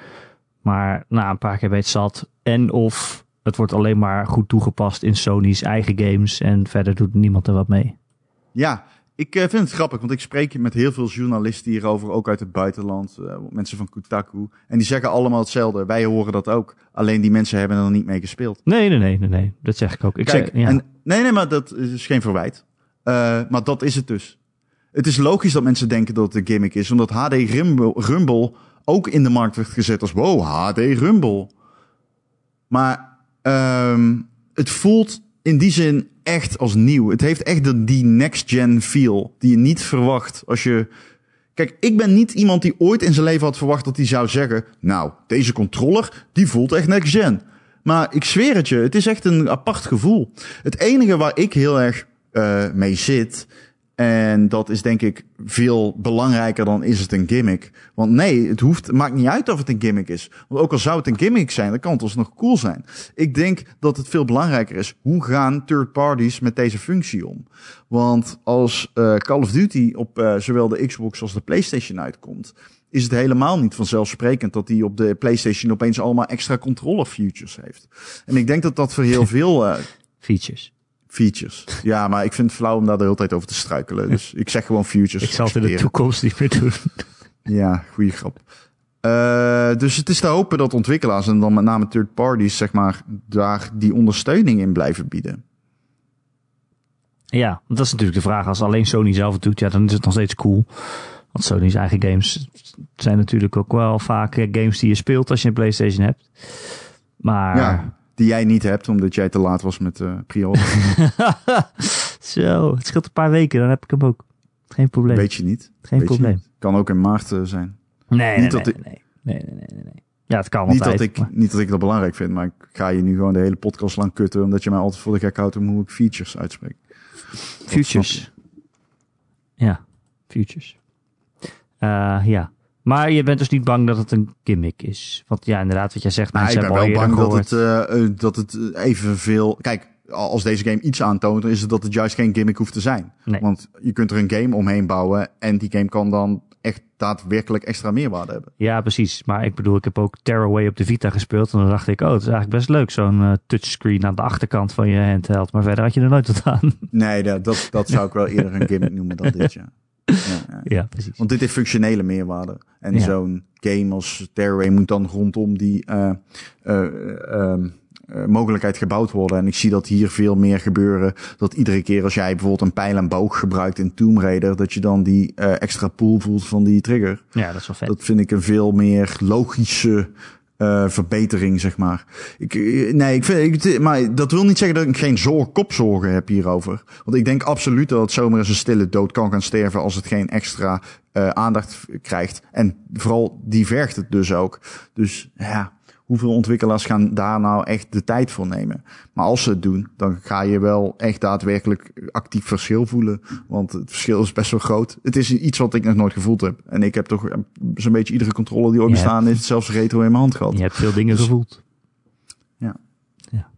Maar na een paar keer weet zat. En of het wordt alleen maar goed toegepast in Sony's eigen games en verder doet niemand er wat mee. Ja, ik eh, vind het grappig, want ik spreek met heel veel journalisten hierover, ook uit het buitenland, eh, mensen van Kotaku. En die zeggen allemaal hetzelfde. Wij horen dat ook. Alleen die mensen hebben er niet mee gespeeld. Nee, nee, nee, nee, nee. Dat zeg ik ook. Ik Kijk, zeg, ja. en, nee, nee, maar dat is geen verwijt. Eh, maar dat is het dus. Het is logisch dat mensen denken dat het een gimmick is, omdat HD Rumble, ook in de markt werd gezet als wow, HD Rumble. Maar ehm, het voelt in die zin echt als nieuw. Het heeft echt de, die next-gen feel die je niet verwacht als je... Kijk, ik ben niet iemand die ooit in zijn leven had verwacht dat hij zou zeggen... Nou, deze controller, die voelt echt next-gen. Maar ik zweer het je, het is echt een apart gevoel. Het enige waar ik heel erg eh, mee zit... En dat is denk ik veel belangrijker dan is het een gimmick. Want nee, het hoeft, het maakt niet uit of het een gimmick is. Want ook al zou het een gimmick zijn, dan kan het alsnog cool zijn. Ik denk dat het veel belangrijker is. Hoe gaan third parties met deze functie om? Want als eh, Call of Duty op eh, zowel de Xbox als de PlayStation uitkomt, is het helemaal niet vanzelfsprekend dat die op de PlayStation opeens allemaal extra controller features heeft. En ik denk dat dat voor heel (laughs) veel eh, Features. Features. Ja, maar ik vind het flauw om daar de hele tijd over te struikelen. Dus ik zeg gewoon features. Ik zal het in de toekomst niet meer doen. Ja, goede grap. Eh, dus het is te hopen dat ontwikkelaars en dan met name third parties, zeg maar, daar die ondersteuning in blijven bieden. Ja, dat is natuurlijk de vraag. Als alleen Sony zelf het doet, ja, dan is het nog steeds cool. Want Sony's eigen games zijn natuurlijk ook wel vaak games die je speelt als je een PlayStation hebt. Maar Ja, die jij niet hebt, omdat jij te laat was met eh pre-order. (laughs) zo, het scheelt een paar weken, dan heb ik hem ook. Geen probleem. Weet je niet. Geen Weet probleem. niet. Kan ook in maart eh, zijn. Nee, nee, Niet nee, dat nee, nee, nee, nee, nee, nee. Ja, het kan Niet altijd. dat, ik, maar- niet dat ik dat belangrijk vind, maar ik ga je nu gewoon de hele podcast lang kutten, omdat je mij altijd voor de gek houdt om hoe ik features uitspreek. Futures. Ja, futures. Eh, ja. Maar je bent dus niet bang dat het een gimmick is. Want ja, inderdaad, wat jij zegt, Maar mensen ik ben wel bang dat het, eh, dat het eh, evenveel... Kijk, als deze game iets aantoont, dan is het dat het juist geen gimmick hoeft te zijn. Nee. Want je kunt er een game omheen bouwen en die game kan dan echt daadwerkelijk extra meerwaarde hebben. Ja, precies. Maar ik bedoel, ik heb ook Tearaway op de Vita gespeeld. En dan dacht ik, oh, het is eigenlijk best leuk. Zo'n touchscreen aan de achterkant van je handheld. Maar verder had je er nooit wat aan. Nee, dat, dat, dat zou ik wel eerder een gimmick noemen dan dit, ja. Ja, ja. (laughs) ja, precies. Want dit heeft functionele meerwaarde. En Ja. zo'n game als Tearaway moet dan rondom die eh, eh, ehm, eh, mogelijkheid gebouwd worden. En ik zie dat hier veel meer gebeuren. Dat iedere keer als jij bijvoorbeeld een pijl en boog gebruikt in Tomb Raider, dat je dan die eh, extra pool voelt van die trigger. Ja, dat is wel vet. Dat vind ik een veel meer logische eh, verbetering, zeg maar. Ik, eh, nee, ik vind, maar dat wil niet zeggen dat ik geen zorg, kopzorgen heb hierover. Want ik denk absoluut dat het zomaar eens een stille dood kan gaan sterven als het geen extra eh, aandacht krijgt. En vooral die vergt het dus ook. Dus ja, hoeveel ontwikkelaars gaan daar nou echt de tijd voor nemen? Maar als ze het doen, dan ga je wel echt daadwerkelijk actief verschil voelen. Want het verschil is best wel groot. Het is iets wat ik nog nooit gevoeld heb. En ik heb toch eh, zo'n beetje iedere controle die ooit bestaan heeft, zelfs retro in mijn hand gehad. Je hebt veel dingen Dus- gevoeld. Ja. ja.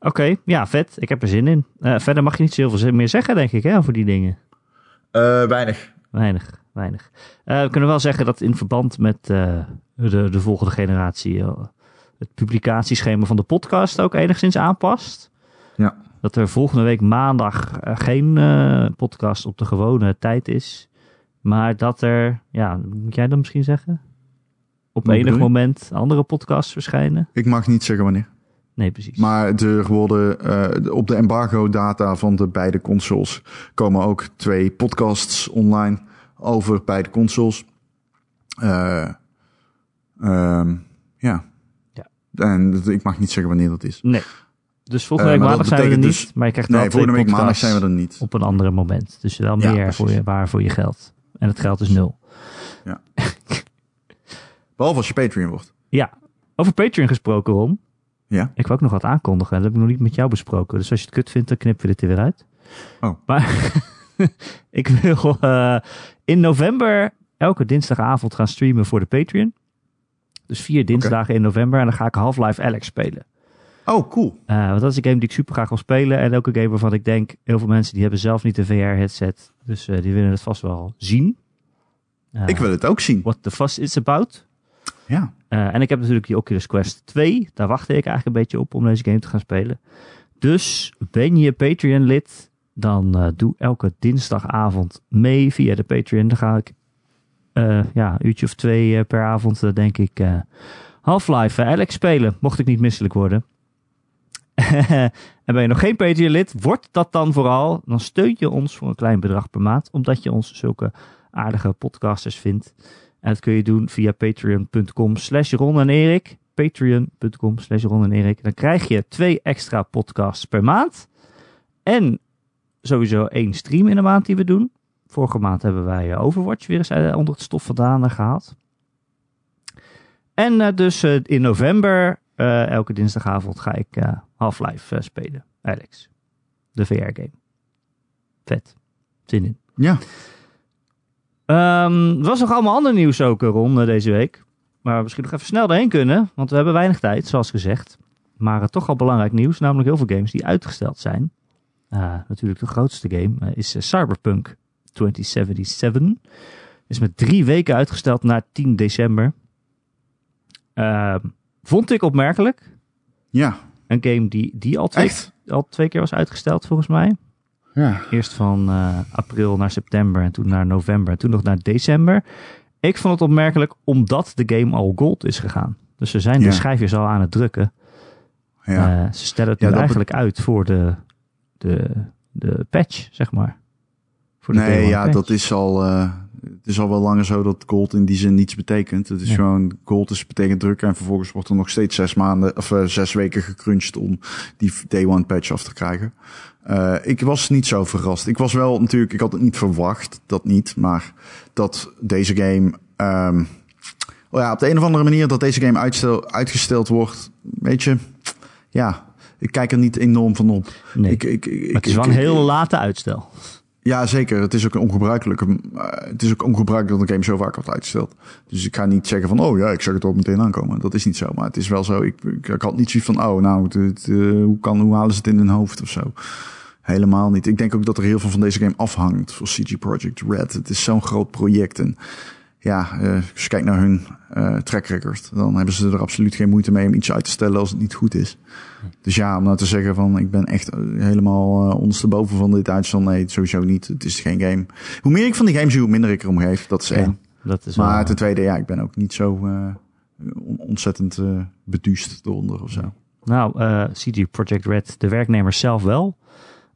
Oké, ja, vet. Ik heb er zin in. Eh, verder mag je niet zoveel meer zeggen, denk ik, hè, over die dingen. Eh, weinig. Weinig, weinig. Eh, we kunnen wel zeggen dat in verband met eh, de, de volgende generatie eh, het publicatieschema van de podcast ook enigszins aanpast. Ja. Dat er volgende week maandag eh, geen eh, podcast op de gewone tijd is. Maar dat er, ja, moet jij dat misschien zeggen? Op Wat enig moment andere podcasts verschijnen? Ik mag niet zeggen wanneer. Nee, precies. Maar er worden eh, op de embargo-data van de beide consoles komen ook twee podcasts online over beide consoles. Eh, ehm, ja. Ja. En ik mag niet zeggen wanneer dat is. Nee. Dus volgende Eh, week maandag zijn we er niet. dus- maar je krijgt Nee, volgende week maandag zijn we er niet. op een andere moment. Dus wel Ja, meer voor je, waar voor je geld. En het geld is nul. (laughs) Behalve als je Patreon wordt. Ja, over Patreon gesproken, Ron. Ja. Ik wil ook nog wat aankondigen. Dat heb ik nog niet met jou besproken. Dus als je het kut vindt, dan knippen we dit er weer uit. Oh. Maar (laughs) ik wil eh, in november elke dinsdagavond gaan streamen voor de Patreon. Dus vier dinsdagen in november. En dan ga ik Half-Life Alex spelen. Oh, cool. Eh, want dat is een game die ik super graag wil spelen. En ook een game waarvan ik denk, heel veel mensen die hebben zelf niet een VR-headset. Dus eh, die willen het vast wel zien. Eh, Ik wil het ook zien. What the fuss is about. Ja. En ik heb natuurlijk die Oculus Quest 2. Daar wachtte ik eigenlijk een beetje op om deze game te gaan spelen. Dus ben je Patreon-lid, dan doe elke dinsdagavond mee via de Patreon. Dan ga ik ja, een uurtje of twee eh, per avond, eh, denk ik, eh, Half-Life eh, Alex spelen. Mocht ik niet misselijk worden. (laughs) en ben je nog geen Patreon-lid, word dat dan vooral. Dan steun je ons voor een klein bedrag per maand. Omdat je ons zulke aardige podcasters vindt. En dat kun je doen via patreon.com slash Ron en Erik. Patreon.com slash Ron en Erik. Dan krijg je twee extra podcasts per maand. En sowieso één stream in de maand die we doen. Vorige maand hebben wij eh, Overwatch weer eens eh, onder het stof vandaan eh, gehaald. En dus in november, elke dinsdagavond, ga ik Half-Life spelen. Alex. De VR-game. Vet. Zin in. Ja. Er was nog allemaal ander nieuws ook, Ron, eh, deze week. Maar we misschien nog even snel doorheen kunnen, want we hebben weinig tijd, zoals gezegd. Maar toch al belangrijk nieuws, namelijk heel veel games die uitgesteld zijn. Natuurlijk de grootste game is Cyberpunk 2077. Is met drie weken uitgesteld naar 10 december. Ehm, vond ik opmerkelijk. Ja. Een game die, die al, twee, Echt? al twee keer was uitgesteld, volgens mij. Ja. Eerst van eh, april naar september en toen naar november en toen nog naar december. Ik vond het opmerkelijk omdat de game al gold is gegaan. Dus ze zijn Ja. de schijfjes al aan het drukken. Ja. Eh, ze stellen het nu eigenlijk uit voor de, de, de patch, zeg maar. Voor de day nee, ja, dat is al. eh, het is al wel langer zo dat gold in die zin niets betekent. Het is Ja. gewoon gold is betekent druk en vervolgens wordt er nog steeds zes maanden of eh, zes weken gecrunched om die day one patch af te krijgen. Eh, ik was niet zo verrast. Ik was wel natuurlijk, ik had het niet verwacht, dat niet, maar dat deze game. ehm oh ja, op de een of andere manier dat deze game uitstel, uitgesteld wordt. Weet je, ja, ik kijk er niet enorm van op. Nee, Ik, ik, ik, maar het is wel een heel late uitstel. Ja, zeker. Het is ook een ongebruikelijke. eh, het is ook ongebruikelijk dat een game zo vaak wordt uitgesteld. Dus ik ga niet zeggen van, oh ja, ik zag het ook meteen aankomen. Dat is niet zo. Maar het is wel zo. Ik, ik, had niet zoiets van, oh, nou, eh, hoe, kan, hoe halen ze het in hun hoofd of zo? Helemaal niet. Ik denk ook dat er heel veel van deze game afhangt voor CG Project Red. Het is zo'n groot project. En ja, eh, als je kijkt naar hun eh track record, dan hebben ze er absoluut geen moeite mee om iets uit te stellen als het niet goed is. Dus ja, om nou te zeggen van ik ben echt eh, helemaal uh, ondersteboven van dit uitstel. Nee, sowieso niet. Het is geen game. Hoe meer ik van die game zie, hoe minder ik erom geef. Dat is Ja, één. dat is Maar wel, ten tweede, ja, ik ben ook niet zo on- ontzettend beduust eronder of zo. Nou, CG Project Red, de werknemers zelf wel.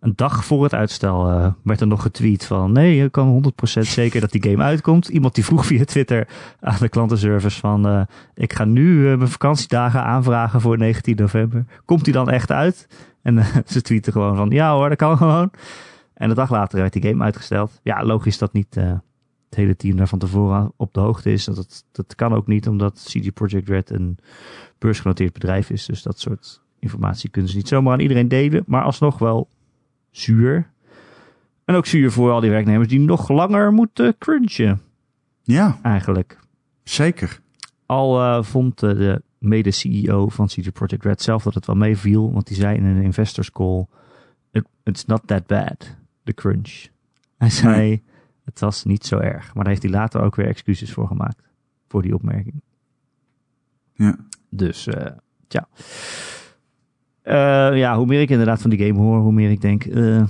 Een dag voor het uitstel eh, werd er nog getweet van... nee, je kan 100% zeker dat die game uitkomt. Iemand die vroeg via Twitter aan de klantenservice van... eh, ik ga nu eh, mijn vakantiedagen aanvragen voor 19 november. Komt die dan echt uit? En (laughs) ze tweeten gewoon van... ja hoor, dat kan gewoon. En een dag later werd die game uitgesteld. Ja, logisch dat niet het hele team daar van tevoren op de hoogte is. Dat, dat kan ook niet, omdat CG Project Red een beursgenoteerd bedrijf is. Dus dat soort informatie kunnen ze niet zomaar aan iedereen delen. Maar alsnog wel zuur. En ook zuur voor al die werknemers die nog langer moeten crunchen, Ja, eigenlijk. zeker. Al eh, vond eh, de mede-CEO van CD Projekt Red zelf dat het wel meeviel. Want die zei in een investors call... "It- It's not that bad, the crunch. Hij zei, Nee. het was niet zo erg. Maar daar heeft hij later ook weer excuses voor gemaakt. Voor die opmerking. Ja. Dus, eh tja. Eh, ja, hoe meer ik inderdaad van die game hoor, hoe meer ik denk... eh,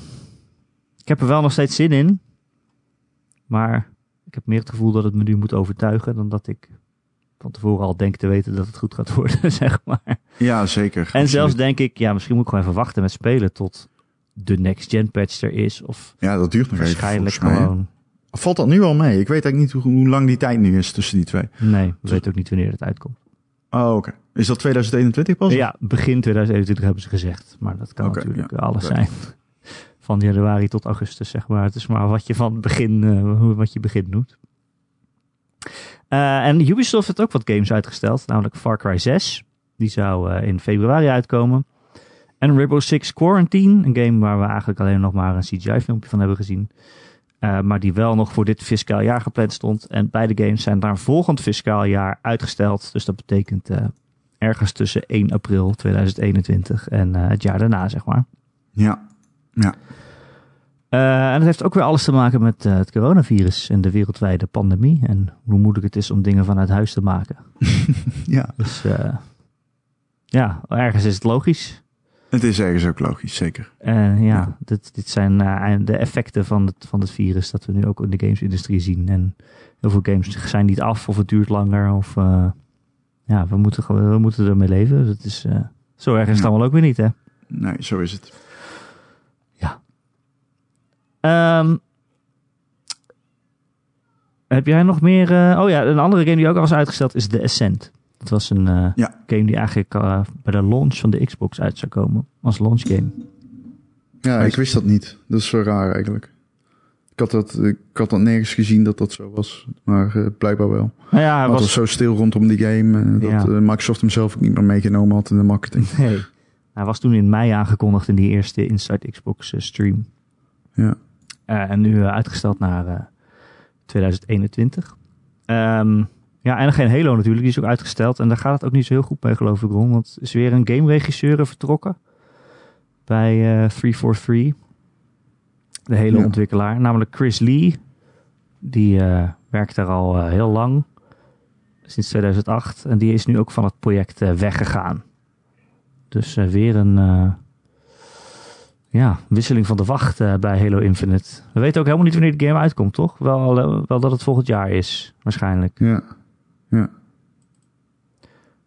ik heb er wel nog steeds zin in. Maar ik heb meer het gevoel dat het me nu moet overtuigen... dan dat ik van tevoren al denk te weten dat het goed gaat worden, (laughs) zeg maar. Ja, zeker. En Absoluut. zelfs denk ik, ja, misschien moet ik gewoon even wachten met spelen... tot de next-gen patch er is. Of Ja, dat duurt nog even. waarschijnlijk mij, hè. gewoon... Valt dat nu al mee? Ik weet eigenlijk niet hoe, hoe lang die tijd nu is tussen die twee. Nee, we weten ook niet wanneer het uitkomt. Oh, oké. Is dat 2021 pas? Ja, begin 2021 hebben ze gezegd. Maar dat kan natuurlijk ja. alles zijn. (laughs) Van januari tot augustus, zeg maar. Het is maar wat je van begin, hoe- wat je begin doet. Eh, en Ubisoft heeft ook wat games uitgesteld. Namelijk Far Cry 6. Die zou eh, in februari uitkomen. En Rainbow Six Quarantine. Een game waar we eigenlijk alleen nog maar een CGI-filmpje van hebben gezien. Eh, maar die wel nog voor dit fiscaal jaar gepland stond. En beide games zijn naar volgend fiscaal jaar uitgesteld. Dus dat betekent eh, ergens tussen 1 april 2021 en eh, het jaar daarna, zeg maar. Ja. Ja. En het heeft ook weer alles te maken met het coronavirus en de wereldwijde pandemie. En hoe moeilijk het is om dingen vanuit huis te maken. (laughs) ja. Dus ja, ergens is het logisch. Het is ergens ook logisch, zeker. En ja, Ja. Dit, dit zijn eh, de effecten van het, van het virus dat we nu ook in de gamesindustrie zien. En heel veel games zijn niet af of het duurt langer. Of eh, ja, we moeten, we moeten ermee leven. Dat is, eh, zo erg is het Ja. allemaal ook weer niet, hè? Nee, zo is het. Ehm, heb jij nog meer? eh, oh ja, een andere game die ook al was uitgesteld is The Ascent. Dat was een eh, Ja. game die eigenlijk eh, bij de launch van de Xbox uit zou komen. Als launch game. Ja, ik wist dat niet. Dat is zo raar eigenlijk. Ik had dat, ik had dat nergens gezien dat dat zo was. Maar eh, blijkbaar wel. Nou ja, het was was, zo stil rondom die game. dat Ja. Microsoft hem zelf ook niet meer meegenomen had in de marketing. (laughs) nee, hij was toen in mei aangekondigd in die eerste Inside Xbox stream. Ja. Eh, en nu uitgesteld naar eh, 2021. Ehm, ja, en geen Halo natuurlijk, die is ook uitgesteld. En daar gaat het ook niet zo heel goed mee, geloof ik, Ron. Want er is weer een gameregisseur vertrokken bij eh 343. De hele Ja. ontwikkelaar. Namelijk Chris Lee. Die eh, werkt daar al eh, heel lang. Sinds 2008. En die is nu ook van het project weggegaan. Dus weer een... ja, wisseling van de wacht bij Halo Infinite. We weten ook helemaal niet wanneer de game uitkomt, toch? Wel, wel dat het volgend jaar is, waarschijnlijk. Ja. Ja.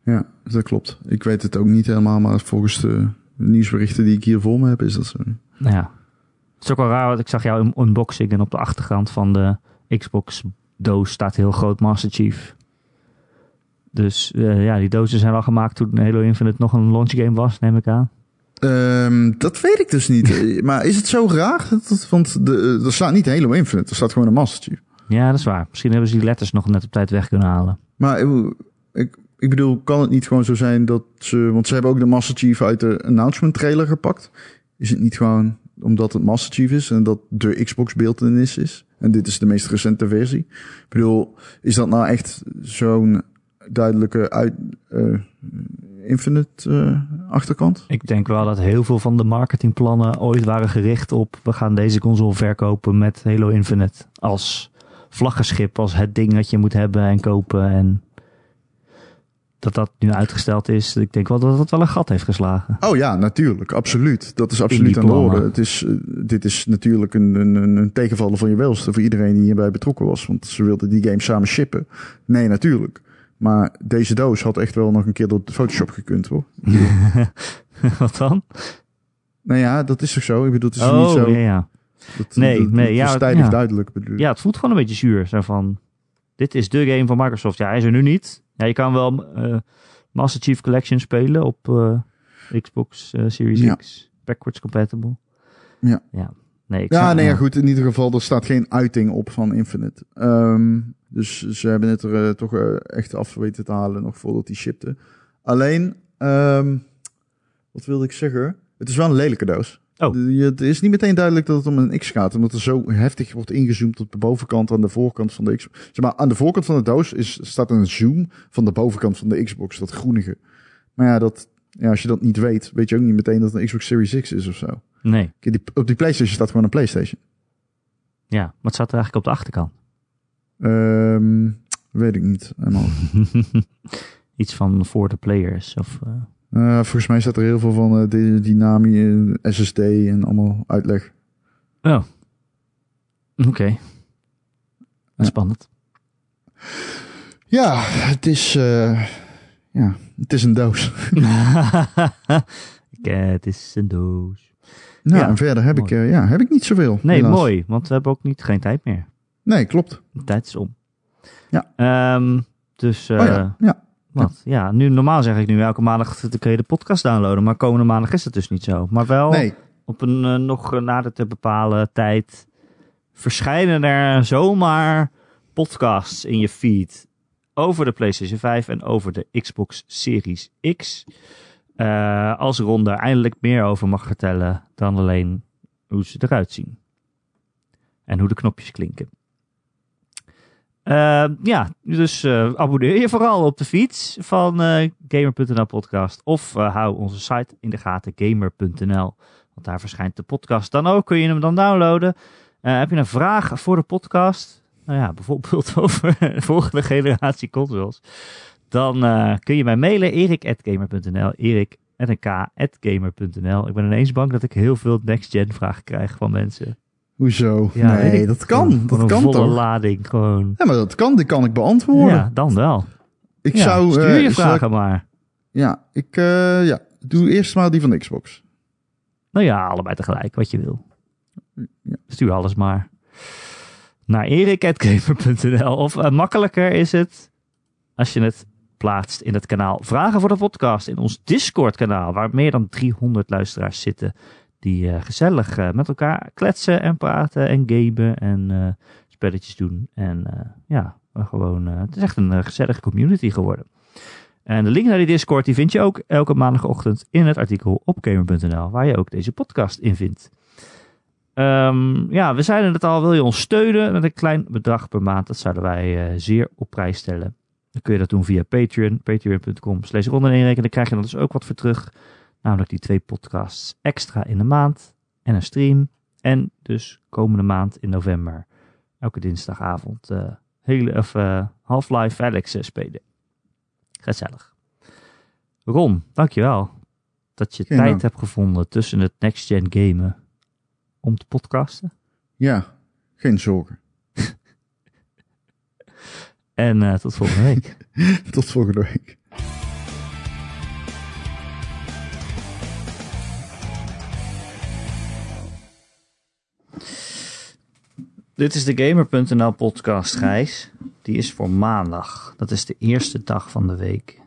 Ja, dat klopt. Ik weet het ook niet helemaal, maar volgens de nieuwsberichten die ik hier voor me heb, is dat zo. Nou ja. Het is ook wel raar, want ik zag jou in unboxing en op de achterkant van de Xbox doos staat heel groot Master Chief. Dus eh, ja, die dozen zijn al gemaakt toen Halo Infinite nog een launch game was, neem ik aan. Ehm, dat weet ik dus niet. (laughs) Eh, maar is het zo raar? Dat, want de, er staat niet Halo Infinite, er staat gewoon een Master Chief. Ja, dat is waar. Misschien hebben ze die letters nog net op tijd weg kunnen halen. Maar eh, ik, ik bedoel, kan het niet gewoon zo zijn dat ze... Want ze hebben ook de Master Chief uit de announcement trailer gepakt. Is het niet gewoon omdat het Master Chief is en dat de Xbox beeldenis is? En dit is de meest recente versie. Ik bedoel, is dat nou echt zo'n duidelijke uit, eh, Infinite eh, achterkant? Ik denk wel dat heel veel van de marketingplannen ooit waren gericht op... we gaan deze console verkopen met Halo Infinite als vlaggenschip. Als het ding dat je moet hebben en kopen. En dat dat nu uitgesteld is. Ik denk wel dat het wel een gat heeft geslagen. Oh ja, natuurlijk. Absoluut. Dat is absoluut aan de orde. Het is, eh, dit is natuurlijk een, een, een- een tegenvaller van je welste voor iedereen die hierbij betrokken was. Want ze wilden die game samen shippen. Nee, natuurlijk. Maar deze doos had echt wel nog een keer door Photoshop gekund hoor. (laughs) Wat dan? Nou ja, dat is toch zo? Ik bedoel, het is oh, niet zo. ja, ja. Dat, Nee, dat, nee, dat ja, ja. duidelijk. Bedoel. ja, het voelt gewoon een beetje zuur. Zo van, dit is de game van Microsoft. Ja, hij is er nu niet. Ja, je kan wel eh, Master Chief Collection spelen op eh, Xbox eh, Series Ja. X. Backwards compatible. Ja. Ja, nee, ik Ja, nee, ja, goed. In ieder geval, er staat geen uiting op van Infinite. Ehm, dus ze hebben het er toch echt af weten te halen nog voordat die shipte. Alleen, ehm, wat wilde ik zeggen? Het is wel een lelijke doos. Oh. Je- Het is niet meteen duidelijk dat het om een X gaat, omdat er zo heftig wordt ingezoomd op de bovenkant en de voorkant van de Xbox. Zeg maar, aan de voorkant van de doos is, staat een zoom van de bovenkant van de Xbox, dat groenige. Maar ja, dat, ja, als je dat niet weet, weet je ook niet meteen dat het een Xbox Series X is of zo. Nee, Kijk, die, op die PlayStation staat gewoon een PlayStation. ja. Wat staat er eigenlijk op de achterkant? Ehm, weet ik niet. Helemaal. (laughs) Iets van voor de players. Of, eh, Eh, volgens mij staat er heel veel van eh de dynamie, SSD en allemaal uitleg. Oh. Oké. Ja. Spannend. Ja, het is, eh, ja, het is een doos. (laughs) Het is een doos. Nou, Ja, en verder heb ik, mooi. ja, heb ik niet zoveel. Nee, helaas. mooi. Want we hebben ook niet, geen tijd meer. Nee, klopt. De tijd is om. Ja. Ehm, dus oh ja, ja. Wat? Ja, nu normaal zeg ik nu elke maandag kun je de podcast downloaden, maar komende maandag is het dus niet zo. Maar wel Nee, op een eh, nog nader te bepalen tijd verschijnen er zomaar podcasts in je feed over de PlayStation 5 en over de Xbox Series X. Eh, als Ron daar eindelijk meer over mag vertellen dan alleen hoe ze eruit zien. En hoe de knopjes klinken. Eh, ja, dus eh, abonneer je vooral op de fiets van eh, Gamer.nl podcast. Of hou onze site in de gaten, Gamer.nl. Want daar verschijnt de podcast dan ook. Kun je hem dan downloaden. Heb je een vraag voor de podcast? Nou ja, bijvoorbeeld (laughs) over de volgende generatie consoles. Dan kun je mij mailen, erik.gamer.nl. erik.gamer.nl. Ik ben ineens bang dat ik heel veel next-gen vragen krijg van mensen. Hoezo? Ja, nee, dat kan. Van Dat een kan volle toch? lading gewoon. Ja, maar dat kan. Die kan ik beantwoorden. Ja, dan wel. ik Ja, zou... stuur eh, je vragen ik- maar. ja, ik... eh, ja, doe eerst maar die van de Xbox. Nou ja, allebei tegelijk, wat je wil. Ja. Stuur alles maar naar erik.gamer.nl. Of eh, makkelijker is het als je het plaatst in het kanaal Vragen voor de Podcast. In ons Discord kanaal, waar meer dan 300 luisteraars zitten. Die eh, gezellig eh, met elkaar kletsen en praten en gamen en eh, spelletjes doen. En ja, gewoon, het is echt een gezellige community geworden. En de link naar die Discord die vind je ook elke maandagochtend in het artikel op gamer.nl, waar je ook deze podcast in vindt. Ehm, ja, we zeiden het al, wil je ons steunen met een klein bedrag per maand, dat zouden wij zeer op prijs stellen. Dan kun je dat doen via Patreon, patreon.com slash dan krijg je dan dus ook wat voor terug. Namelijk die twee podcasts extra in de maand en een stream. En dus komende maand in november, elke dinsdagavond, eh hele, of, eh, Half-Life Alex eh, spelen. Gezellig. Ron, dankjewel dat je Geen tijd hebt gevonden tussen het next gen gamen om te podcasten. Ja, geen zorgen. (laughs) En tot volgende week. (laughs) Tot volgende week. Dit is de Gamer.nl podcast, Gijs. Die is voor maandag. Dat is de eerste dag van de week.